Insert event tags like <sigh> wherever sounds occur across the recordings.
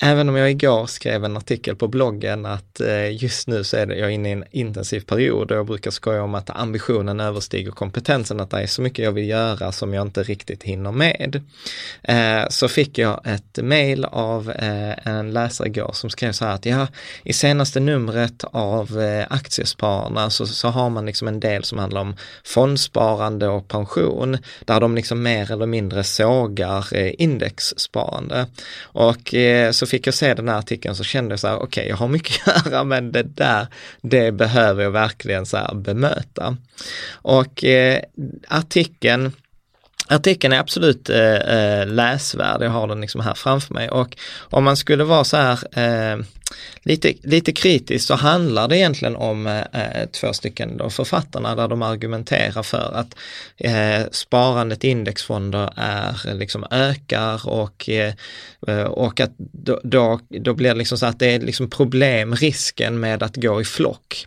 Även om jag igår skrev en artikel på bloggen att eh, just nu så är jag inne i en intensiv period och jag brukar skoja om att ambitionen överstiger kompetensen, att det är så mycket jag vill göra som jag inte riktigt hinner med. Eh, så fick jag ett mail av eh, en läsare igår som skrev så här att ja, i senaste numret av Aktiespararna så, så har man liksom en del som handlar om fondsparande och pension, där de liksom mer eller mindre sågar indexsparande. Och så fick jag se den här artikeln så kände jag så här, okej, okay, jag har mycket <laughs> att göra, men det där, det behöver jag verkligen så här bemöta. Och eh, artikeln Artikeln är absolut eh, eh, läsvärd, jag har den liksom här framför mig och om man skulle vara så här eh, lite, lite kritisk så handlar det egentligen om eh, eh två stycken då författarna där de argumenterar för att eh, sparandet i indexfonder är eh, liksom ökar och, eh, och att då, då, då blir det liksom så att det är liksom problem, risken med att gå i flock.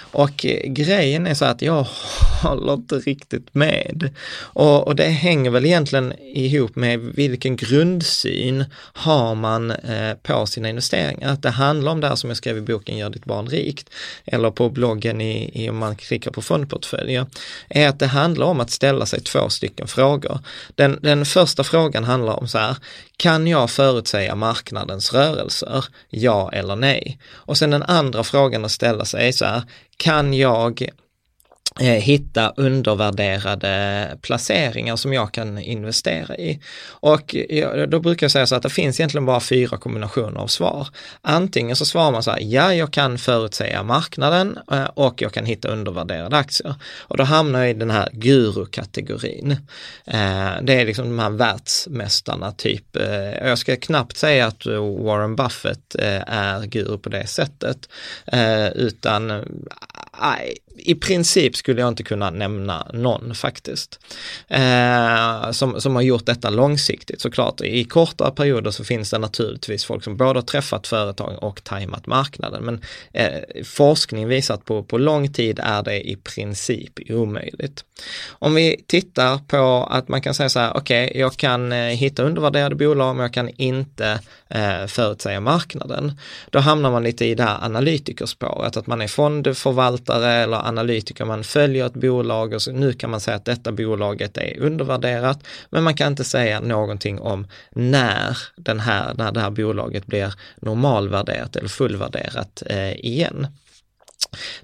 Och eh, grejen är så att jag <laughs> håller inte riktigt med. Och, och, det hänger väl egentligen ihop med vilken grundsyn har man eh, på sina investeringar. Att det handlar om det här som jag skrev i boken Gör ditt barn rikt, eller på bloggen i, i om man klickar på fondportföljer, är att det handlar om att ställa sig två stycken frågor. Den, den första frågan handlar om så här, kan jag förutsäga marknadens rörelser? Ja eller nej? Och sen den andra frågan att ställa sig är så här, kan jag Eh, hitta undervärderade placeringar som jag kan investera i. Och då brukar jag säga så att det finns egentligen bara fyra kombinationer av svar. Antingen så svarar man så här, ja jag kan förutsäga marknaden eh, och jag kan hitta undervärderade aktier. Och då hamnar jag i den här guru-kategorin. Eh, det är liksom de här världsmästarna typ, jag ska knappt säga att Warren Buffett är guru på det sättet, utan i princip skulle jag inte kunna nämna någon faktiskt. Eh, som, som har gjort detta långsiktigt såklart. I kortare perioder så finns det naturligtvis folk som både har träffat företag och tajmat marknaden. Men eh, forskning visar att på, på lång tid är det i princip omöjligt. Om vi tittar på att man kan säga så här, okej, okay, jag kan eh, hitta undervärderade bolag men jag kan inte eh, förutsäga marknaden. Då hamnar man lite i det här analytikerspåret, att man är fondförvaltare eller analytiker, man följer ett bolag och så nu kan man säga att detta bolaget är undervärderat, men man kan inte säga någonting om när, den här, när det här bolaget blir normalvärderat eller fullvärderat eh, igen.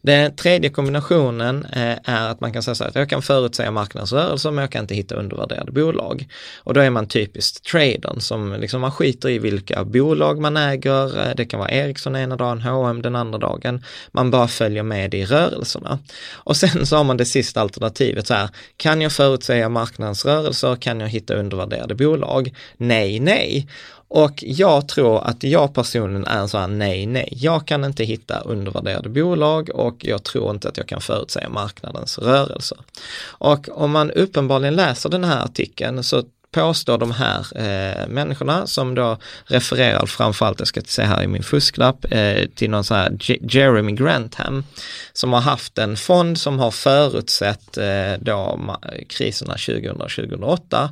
Den tredje kombinationen eh, är att man kan säga så här, jag kan förutsäga marknadsrörelser men jag kan inte hitta undervärderade bolag. Och då är man typiskt tradern som liksom man skiter i vilka bolag man äger, eh, det kan vara Ericsson ena dagen, H&M den andra dagen. Man bara följer med i rörelserna. Och sen så har man det sista alternativet så här, kan jag förutsäga marknadsrörelser, kan jag hitta undervärderade bolag? Nej, nej. Och jag tror att jag personligen är en sån här nej, nej. Jag kan inte hitta undervärderade bolag och jag tror inte att jag kan förutsäga marknadens rörelser. Och om man uppenbarligen läser den här artikeln så påstår de här eh, människorna som då refererar framförallt, jag ska se här i min fusklapp, eh, till någon sån här J Jeremy Grantham som har haft en fond som har förutsett eh, då kriserna 2000-2008.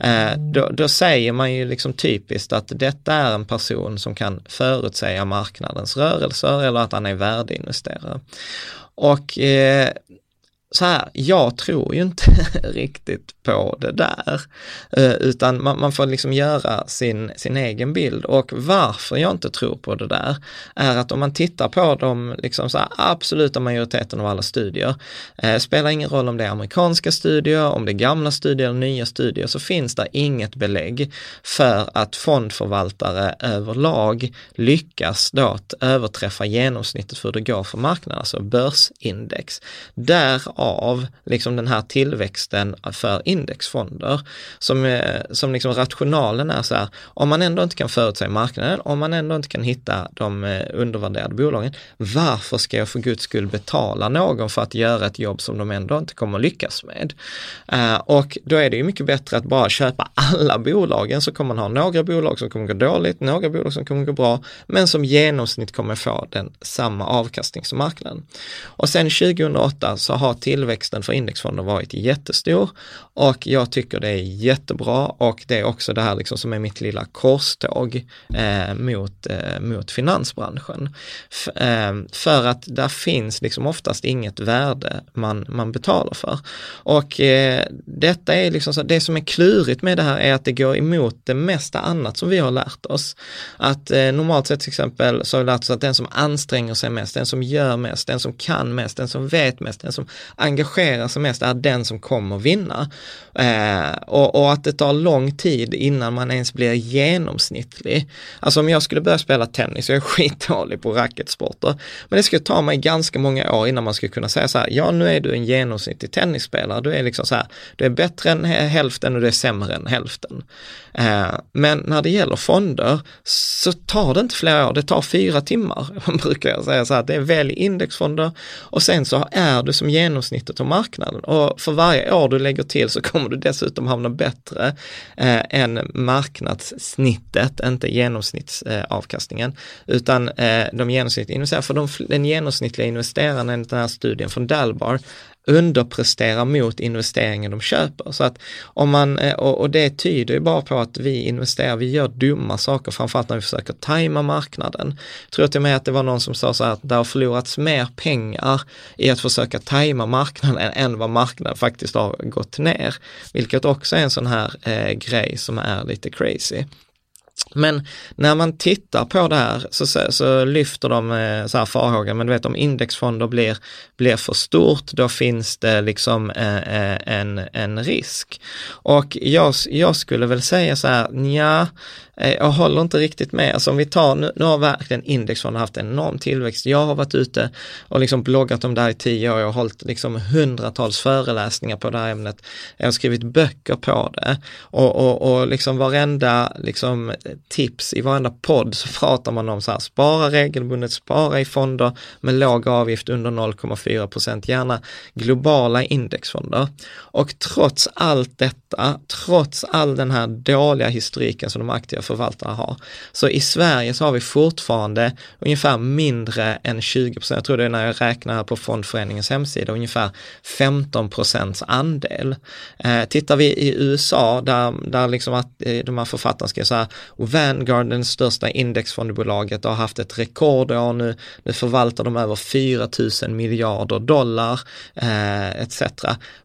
Eh, då, då säger man ju liksom typiskt att detta är en person som kan förutsäga marknadens rörelser eller att han är värdeinvesterare. Och eh, så här, jag tror ju inte <laughs> riktigt på det där, eh, utan man, man, får liksom göra sin, sin egen bild och varför jag inte tror på det där är att om man tittar på de liksom så här, absoluta majoriteten av alla studier, eh, spelar ingen roll om det är amerikanska studier, om det är gamla studier eller nya studier, så finns det inget belägg för att fondförvaltare överlag lyckas då att överträffa genomsnittet för hur det går för marknaden, alltså börsindex av liksom den här tillväxten för indexfonder. Som, eh, som liksom rationalen är så här, om man ändå inte kan förutsäga marknaden, om man ändå inte kan hitta de eh, undervärderade bolagen, varför ska jag för guds skull betala någon för att göra ett jobb som de ändå inte kommer lyckas med? Eh, och då är det ju mycket bättre att bara köpa alla bolagen så kommer man ha några bolag som kommer gå dåligt, några bolag som kommer gå bra, men som genomsnitt kommer få den samma avkastning som marknaden. Och sen 2008 så har tillväxten för indexfonder varit jättestor och jag tycker det är jättebra och det är också det här liksom som är mitt lilla korståg eh, mot, eh, mot finansbranschen. F eh, för att där finns liksom oftast inget värde man, man betalar för. Och eh, detta är liksom så, det som är klurigt med det här är att det går emot det mesta annat som vi har lärt oss. Att eh, normalt sett till exempel så har vi lärt oss att den som anstränger sig mest, den som gör mest, den som kan mest, den som vet mest, den som engagerar sig mest är den som kommer vinna. Eh, och, och, att det tar lång tid innan man ens blir genomsnittlig. Alltså om jag skulle börja spela tennis, jag är <laughs> skitdålig på racketsporter, men det skulle ta mig ganska många år innan man skulle kunna säga så här, ja nu är du en genomsnittlig tennisspelare, du är liksom så här, du är bättre än hälften och du är sämre än hälften. Eh, men när det gäller fonder så tar det inte flera år, det tar fyra timmar, <laughs> brukar jag säga så här, det är välj indexfonder och sen så är du som genomsnittlig genomsnittet av marknaden. Och för varje år du lägger till så kommer du dessutom hamna bättre eh, än marknadssnittet, inte genomsnittsavkastningen, eh, utan eh, de genomsnittliga investerarna, för de, den genomsnittliga investeraren enligt den här studien från Dalbar underpresterar mot investeringen de köper. Så att om man, eh, och det tyder ju bara på att vi investerar, vi gör dumma saker, framförallt när vi försöker tajma marknaden. Jag tror till och med att det var någon som sa så här att det har förlorats mer pengar i att försöka tajma marknaden än vad marknaden faktiskt har gått ner. Vilket också är en sån här eh, grej som är lite crazy. Men när man tittar på det här så, så, så lyfter de eh, så här farhågan, men du vet om indexfonder blir, blir för stort, då finns det liksom eh, eh en, en risk. Och jag, jag skulle väl säga så här, ja, Eh, jag håller inte riktigt med. Alltså om vi tar, nu, nu har verkligen indexfonden haft en enorm tillväxt. Jag har varit ute och liksom bloggat om det här i tio år. Jag har hållit liksom hundratals föreläsningar på det här ämnet. Jag har skrivit böcker på det och, och, och liksom varenda liksom tips i varenda podd så pratar man om så här, spara regelbundet, spara i fonder med låg avgift under 0,4 procent, gärna globala indexfonder. Och trots allt detta, trots all den här dåliga historiken som de aktiva förvaltare har. Så i Sverige så har vi fortfarande ungefär mindre än 20 procent, jag tror det är när jag räknar på Fondföreningens hemsida, ungefär 15 procents andel. Eh, tittar vi i USA där, där liksom att eh, de här författarna skrev så här, Vanguard, den största indexfondbolaget, har haft ett rekordår nu, nu förvaltar de över 4 000 miljarder dollar eh, etc.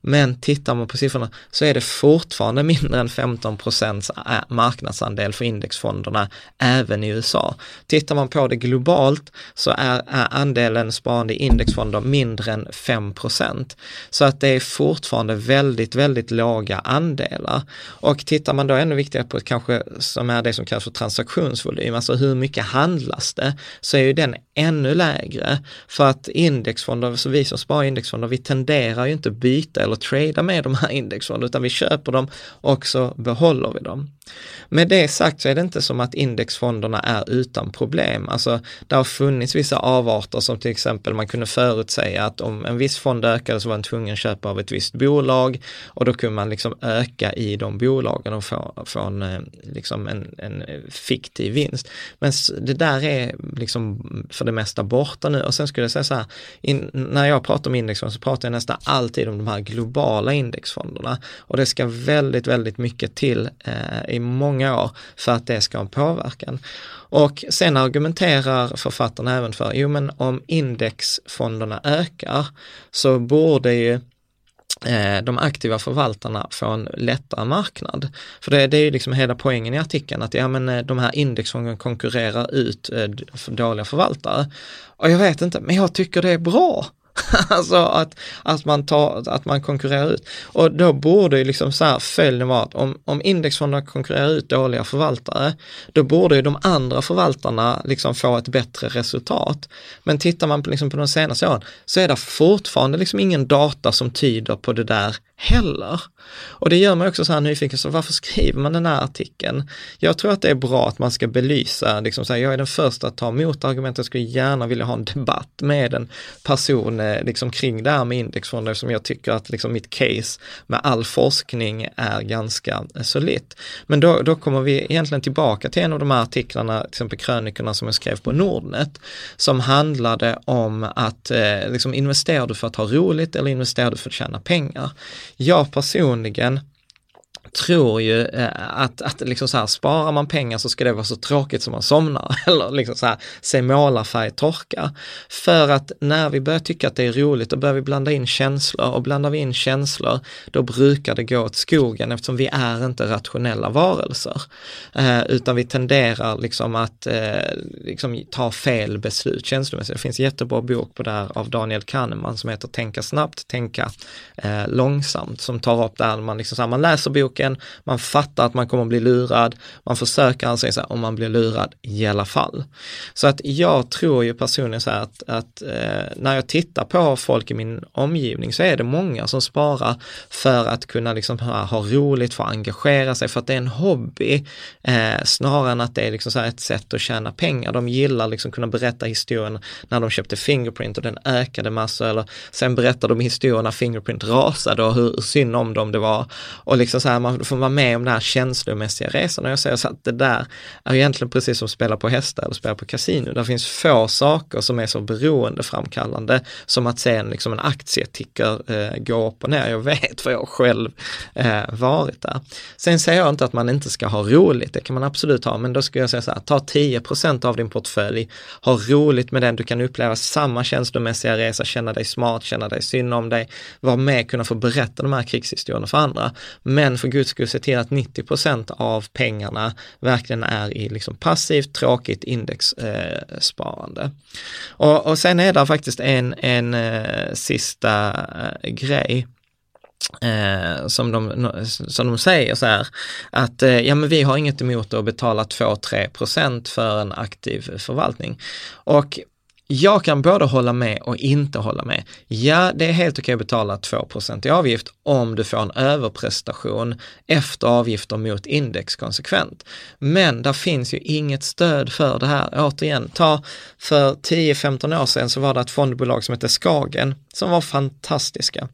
Men tittar man på siffrorna så är det fortfarande mindre än 15 procents eh, marknadsandel för indexfonderna även i USA. Tittar man på det globalt så är, är andelen sparande i indexfonder mindre än 5% Så att det är fortfarande väldigt, väldigt låga andelar. Och tittar man då ännu viktigare på kanske som är det som kallas för transaktionsvolym, alltså hur mycket handlas det, så är ju den ännu lägre. För att indexfonder, så vi som sparar indexfonder, vi tenderar ju inte byta eller trada med de här indexfonderna, utan vi köper dem och så behåller vi dem. Med det sagt så är det inte som att indexfonderna är utan problem. Alltså det har funnits vissa avarter som till exempel man kunde förutsäga att om en viss fond ökade så var en tvungen att köpa av ett visst bolag och då kunde man liksom öka i de bolagen och få, få en, eh, liksom en, en eh, fiktiv vinst. Men det där är liksom för det mesta borta nu och sen skulle jag säga så här, in, när jag pratar om indexfonder så pratar jag nästan alltid om de här globala indexfonderna och det ska väldigt, väldigt mycket till eh, i många år för att det ska ha en påverkan. Och sen argumenterar författarna även för, jo men om indexfonderna ökar så borde ju eh, de aktiva förvaltarna få en lättare marknad. För det, det är ju liksom hela poängen i artikeln att ja, men eh, de här indexfonderna konkurrerar ut eh, dåliga förvaltare. Och jag vet inte, men jag tycker det är bra. <laughs> alltså att, att, man tar, att man konkurrerar ut. Och då borde ju liksom så här följden vara att om, om indexfonderna konkurrerar ut dåliga förvaltare, då borde ju de andra förvaltarna liksom få ett bättre resultat. Men tittar man på, liksom på de senaste åren så är det fortfarande liksom ingen data som tyder på det där heller. Och det gör mig också så här nyfiken, så varför skriver man den här artikeln? Jag tror att det är bra att man ska belysa, liksom så här, jag är den första att ta emot argumentet, jag skulle gärna vilja ha en debatt med en person Eh, liksom kring det här med indexfonder, som jag tycker att liksom mitt case med all forskning är ganska eh, solitt. Men då, då kommer vi egentligen tillbaka till en av de här artiklarna, till exempel krönikorna som jag skrev på Nordnet, som handlade om att eh, liksom investerar du för att ha roligt eller investerar du för att tjäna pengar? Jag personligen tror ju eh, att, att liksom så här, sparar man pengar så ska det vara så tråkigt som man somnar <laughs> eller liksom så här, se målarfärg torka. För att när vi börjar tycka att det är roligt, då börjar vi blanda in känslor och blandar vi in känslor, då brukar det gå åt skogen eftersom vi är inte rationella varelser. Eh, utan vi tenderar liksom att eh, liksom ta fel beslut känslomässigt. Det finns en jättebra bok på det här av Daniel Kahneman som heter Tänka snabbt, tänka eh, långsamt, som tar upp det här, man, liksom så här, man läser boken boken, man fattar att man kommer att bli lurad, man försöker anse sig om man blir lurad i alla fall. Så att jag tror ju personligen så här att, att eh, när jag tittar på folk i min omgivning så är det många som sparar för att kunna liksom ha, ha roligt, för att engagera sig, för att det är en hobby, eh, snarare än att det är liksom så här ett sätt att tjäna pengar. De gillar liksom kunna berätta historien när de köpte Fingerprint och den ökade massor, eller sen berättar de historien när Fingerprint rasade och hur synd om dem det var. Och liksom så här, man får vara med om den här känslomässiga resan. Och jag säger så att det där är egentligen precis som att spela på hästar eller spela på kasino. Det finns få saker som är så beroendeframkallande som att se en, liksom en aktieticker eh, gå upp och ner. Jag vet för jag själv eh, varit där. Sen säger jag inte att man inte ska ha roligt, det kan man absolut ha, men då skulle jag säga så här, ta 10% av din portfölj, ha roligt med den, du kan uppleva samma känslomässiga resa, känna dig smart, känna dig synd om dig, vara med, kunna få berätta de här krigshistorierna för andra. Men för guds skulle se till att 90% av pengarna verkligen är i liksom passivt, tråkigt indexsparande. Eh, och, och sen är det faktiskt en, en eh, sista eh, grej Eh, som, de, som de säger så här, att eh, ja men vi har inget emot att betala 2-3 procent för en aktiv förvaltning. Och jag kan både hålla med och inte hålla med. Ja, det är helt okej att betala 2 i avgift om du får en överprestation efter avgifter mot index konsekvent. Men där finns ju inget stöd för det här. Återigen, ta för 10-15 år sedan så var det ett fondbolag som hette Skagen som var fantastiska.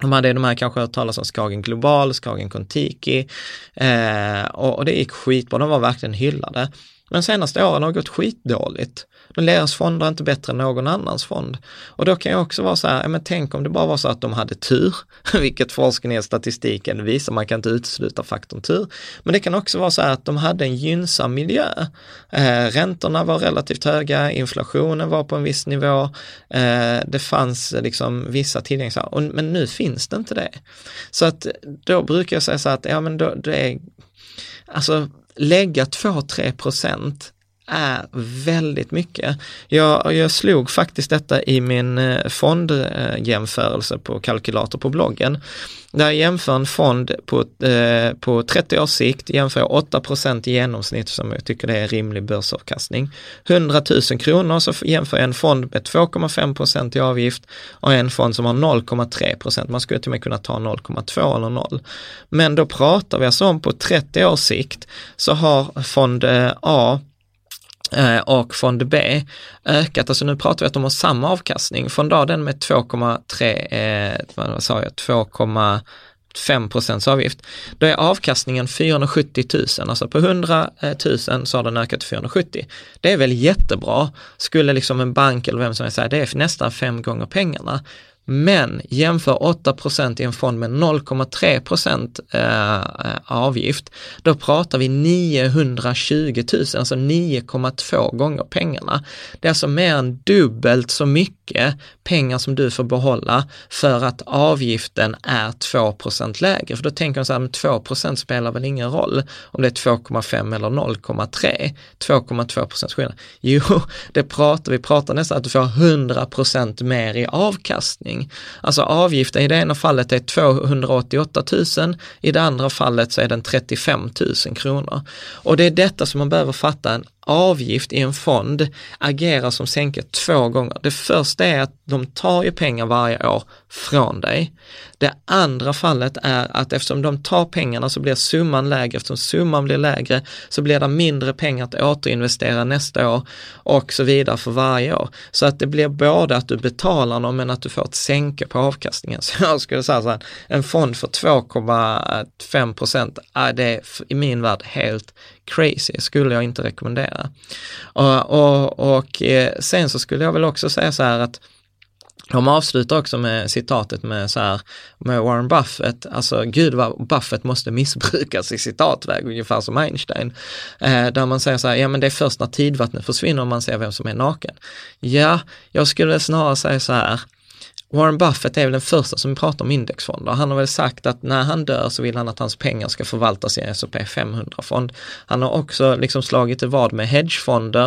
De hade de här kanske hört talas om Skagen Global, Skagen Kontiki eh, och, och det gick skitbra, de var verkligen hyllade. Men senaste åren har gått skitdåligt. Men Deras fonder är inte bättre än någon annans fond. Och då kan jag också vara så här, ja men tänk om det bara var så att de hade tur, <laughs> vilket forskningen och statistiken visar, man kan inte utesluta faktorn tur. Men det kan också vara så här att de hade en gynnsam miljö. Eh, räntorna var relativt höga, inflationen var på en viss nivå, eh, det fanns eh, liksom vissa tillgängliga, men nu finns det inte det. Så att eh, då brukar jag säga så här att, ja men då, det är, alltså lägga 2-3 procent är väldigt mycket. Jag, jag slog faktiskt detta i min eh, fondjämförelse på kalkylator på bloggen. Där jag jämför en fond på, eh, på 30 års sikt, jämför jag 8% i genomsnitt som jag tycker det är rimlig börsavkastning. 100 000 kronor så jämför jag en fond med 2,5% i avgift och en fond som har 0,3% Man skulle till och med kunna ta 0,2 eller 0. Men då pratar vi alltså om på 30 års sikt så har fond eh, A Eh, och fond B ökat, alltså nu pratar vi att de har samma avkastning. Fond A den med 2,3, eh, vad sa jag, 2,5 procents avgift. Då är avkastningen 470 000, alltså på 100 000 så har den ökat till 470. Det är väl jättebra. Skulle liksom en bank eller vem som helst säga, det är nästan fem gånger pengarna. Men jämför 8% i en fond med 0,3 eh, avgift, då pratar vi 920 000, alltså 9,2 gånger pengarna. Det är alltså mer än dubbelt så mycket pengar som du får behålla för att avgiften är 2% lägre. För då tänker man så här, men 2 spelar väl ingen roll om det är 2,5 eller 0,3, 2,2 skillnad. <laughs> Jo, det pratar vi pratar nästan att du får 100% mer i avkastning någonting. Alltså avgiften i det ena fallet är 288 000, i det andra fallet så är den 35 000 kronor. Och det är detta som man behöver fatta, en avgift i en fond agerar som sänke två gånger. Det första är att de tar ju pengar varje år från dig. Det andra fallet är att eftersom de tar pengarna så blir summan lägre, eftersom summan blir lägre så blir det mindre pengar att återinvestera nästa år och så vidare för varje år. Så att det blir både att du betalar dem men att du får ett sänke på avkastningen. <laughs> Så jag skulle säga så här, en fond för 2,5 procent, det är i min värld helt crazy, skulle jag inte rekommendera. Och, och, och eh, sen så skulle jag väl också säga så här att de avslutar också med citatet med så här, med Warren Buffett, alltså gud vad Buffett måste missbrukas i citatväg, ungefär som Einstein. Eh, där man säger så här, ja men det är först när tidvattnet försvinner man ser vem som är naken. Ja, jag skulle snarare säga så här, Warren Buffett är väl den första som pratar om indexfonder. Han har väl sagt att när han dör så vill han att hans pengar ska förvaltas i en S&P 500-fond. Han har också liksom slagit ett vad med hedgefonder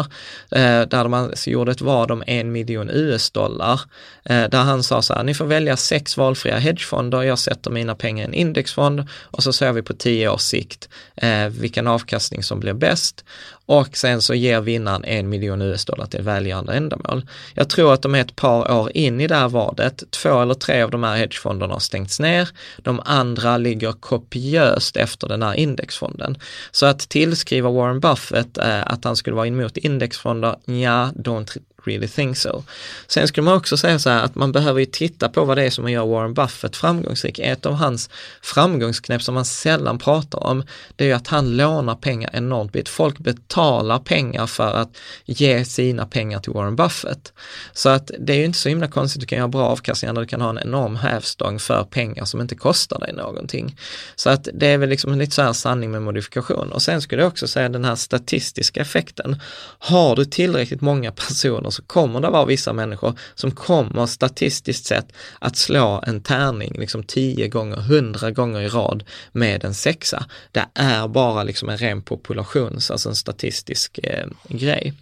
eh, där man gjorde ett vad om en miljon US-dollar. Eh, där han sa så här, ni får välja sex valfria hedgefonder, jag sätter mina pengar i en indexfond och så ser vi på tio års sikt eh, vilken avkastning som blir bäst och sen så ger vinnaren en miljon US-dollar till välgörande ändamål. Jag tror att de är ett par år in i det här vadet. Två eller tre av de här hedgefonderna har stängts ner. De andra ligger kopiöst efter den här indexfonden. Så att tillskriva Warren Buffett eh, att han skulle vara emot indexfonder, ja, don't really think so. Sen skulle man också säga så här att man behöver ju titta på vad det är som gör Warren Buffett framgångsrik. Ett av hans framgångsknep som man sällan pratar om, det är ju att han lånar pengar enormt mycket. Folk betalar pengar för att ge sina pengar till Warren Buffett. Så att det är ju inte så himla konstigt, du kan göra bra avkastningar när du kan ha en enorm hävstång för pengar som inte kostar dig någonting. Så att det är väl liksom lite så här sanning med modifikation. Och sen skulle jag också säga den här statistiska effekten. Har du tillräckligt många personer så kommer det vara vissa människor som kommer statistiskt sett att slå en tärning liksom tio gånger, 100 gånger i rad med en sexa. Det är bara liksom en ren populations, alltså en statistisk eh, grej.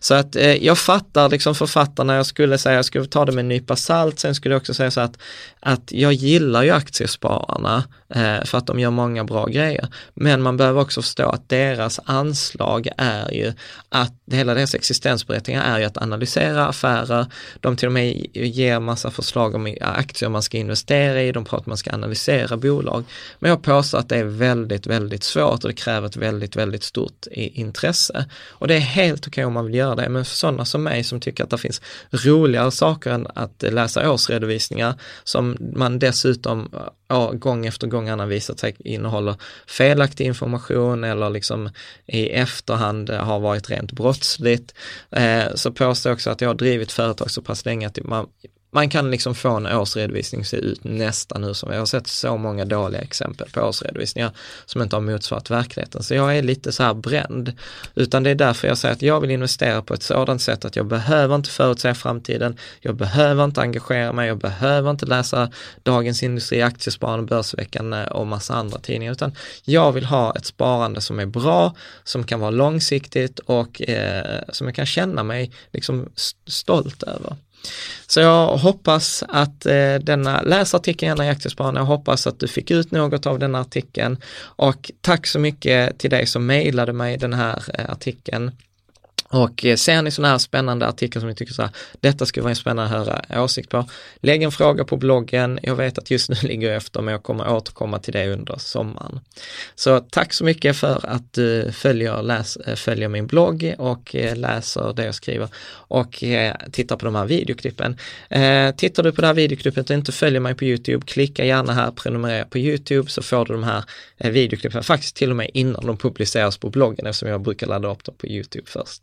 Så att eh, jag fattar liksom författarna, jag skulle säga, jag skulle ta det med en nypa salt, sen skulle jag också säga så att, att jag gillar ju aktiespararna eh, för att de gör många bra grejer. Men man behöver också förstå att deras anslag är ju att hela deras existensberättigande är ju att analysera affärer. De till och med ger massa förslag om aktier man ska investera i, de pratar om att man ska analysera bolag. Men jag påstår att det är väldigt, väldigt svårt och det kräver ett väldigt, väldigt stort intresse. Och det är helt okej okay om man vill göra det, men för sådana som mig som tycker att det finns roligare saker än att läsa årsredovisningar som man dessutom ja, gång efter gång har visat sig innehåller felaktig information eller liksom i efterhand har varit rent brottsligt. Eh, så på påstå också att jag har drivit företag så pass länge att man, man kan liksom få en årsredovisning se ut nästan hur som Jag har sett så många dåliga exempel på årsredovisningar som inte har motsvarat verkligheten. Så jag är lite så här bränd. Utan det är därför jag säger att jag vill investera på ett sådant sätt att jag behöver inte förutsäga framtiden. Jag behöver inte engagera mig. Jag behöver inte läsa Dagens Industri, Aktiesparande, Börsveckan eh, och massa andra tidningar. Utan jag vill ha ett sparande som är bra, som kan vara långsiktigt och eh, som jag kan känna mig liksom stolt över. Så jag hoppas att eh, denna, läs artikeln gärna i Aktiespararna, jag hoppas att du fick ut något av den artikeln och tack så mycket till dig som mejlade mig den här eh, artikeln. Och eh, ser ni sådana här spännande artiklar som ni tycker så här, detta skulle vara en spännande att höra åsikt på, lägg en fråga på bloggen. Jag vet att just nu <laughs> ligger jag efter, men jag kommer återkomma till det under sommaren. Så tack så mycket för att du följer, läs, eh, följer min blogg och eh, läser det jag skriver och tittar på de här videoklippen. Tittar du på det här videoklippet och inte följer mig på YouTube, klicka gärna här, prenumerera på YouTube så får du de här videoklippen, faktiskt till och med innan de publiceras på bloggen eftersom jag brukar ladda upp dem på YouTube först.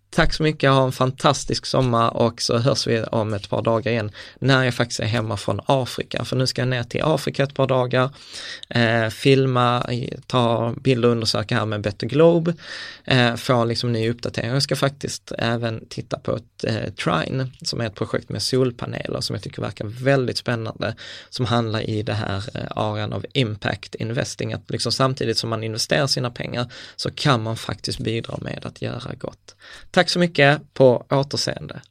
Tack så mycket, ha en fantastisk sommar och så hörs vi om ett par dagar igen när jag faktiskt är hemma från Afrika. För nu ska jag ner till Afrika ett par dagar, eh, filma, ta bilder och undersöka här med Better Globe, eh, få liksom ny uppdatering. Jag ska faktiskt även titta på ett eh, Trine som är ett projekt med solpaneler som jag tycker verkar väldigt spännande, som handlar i det här eh, arean av impact investing, att liksom samtidigt som man investerar sina pengar så kan man faktiskt bidra med att göra gott. Tack så mycket, på återseende.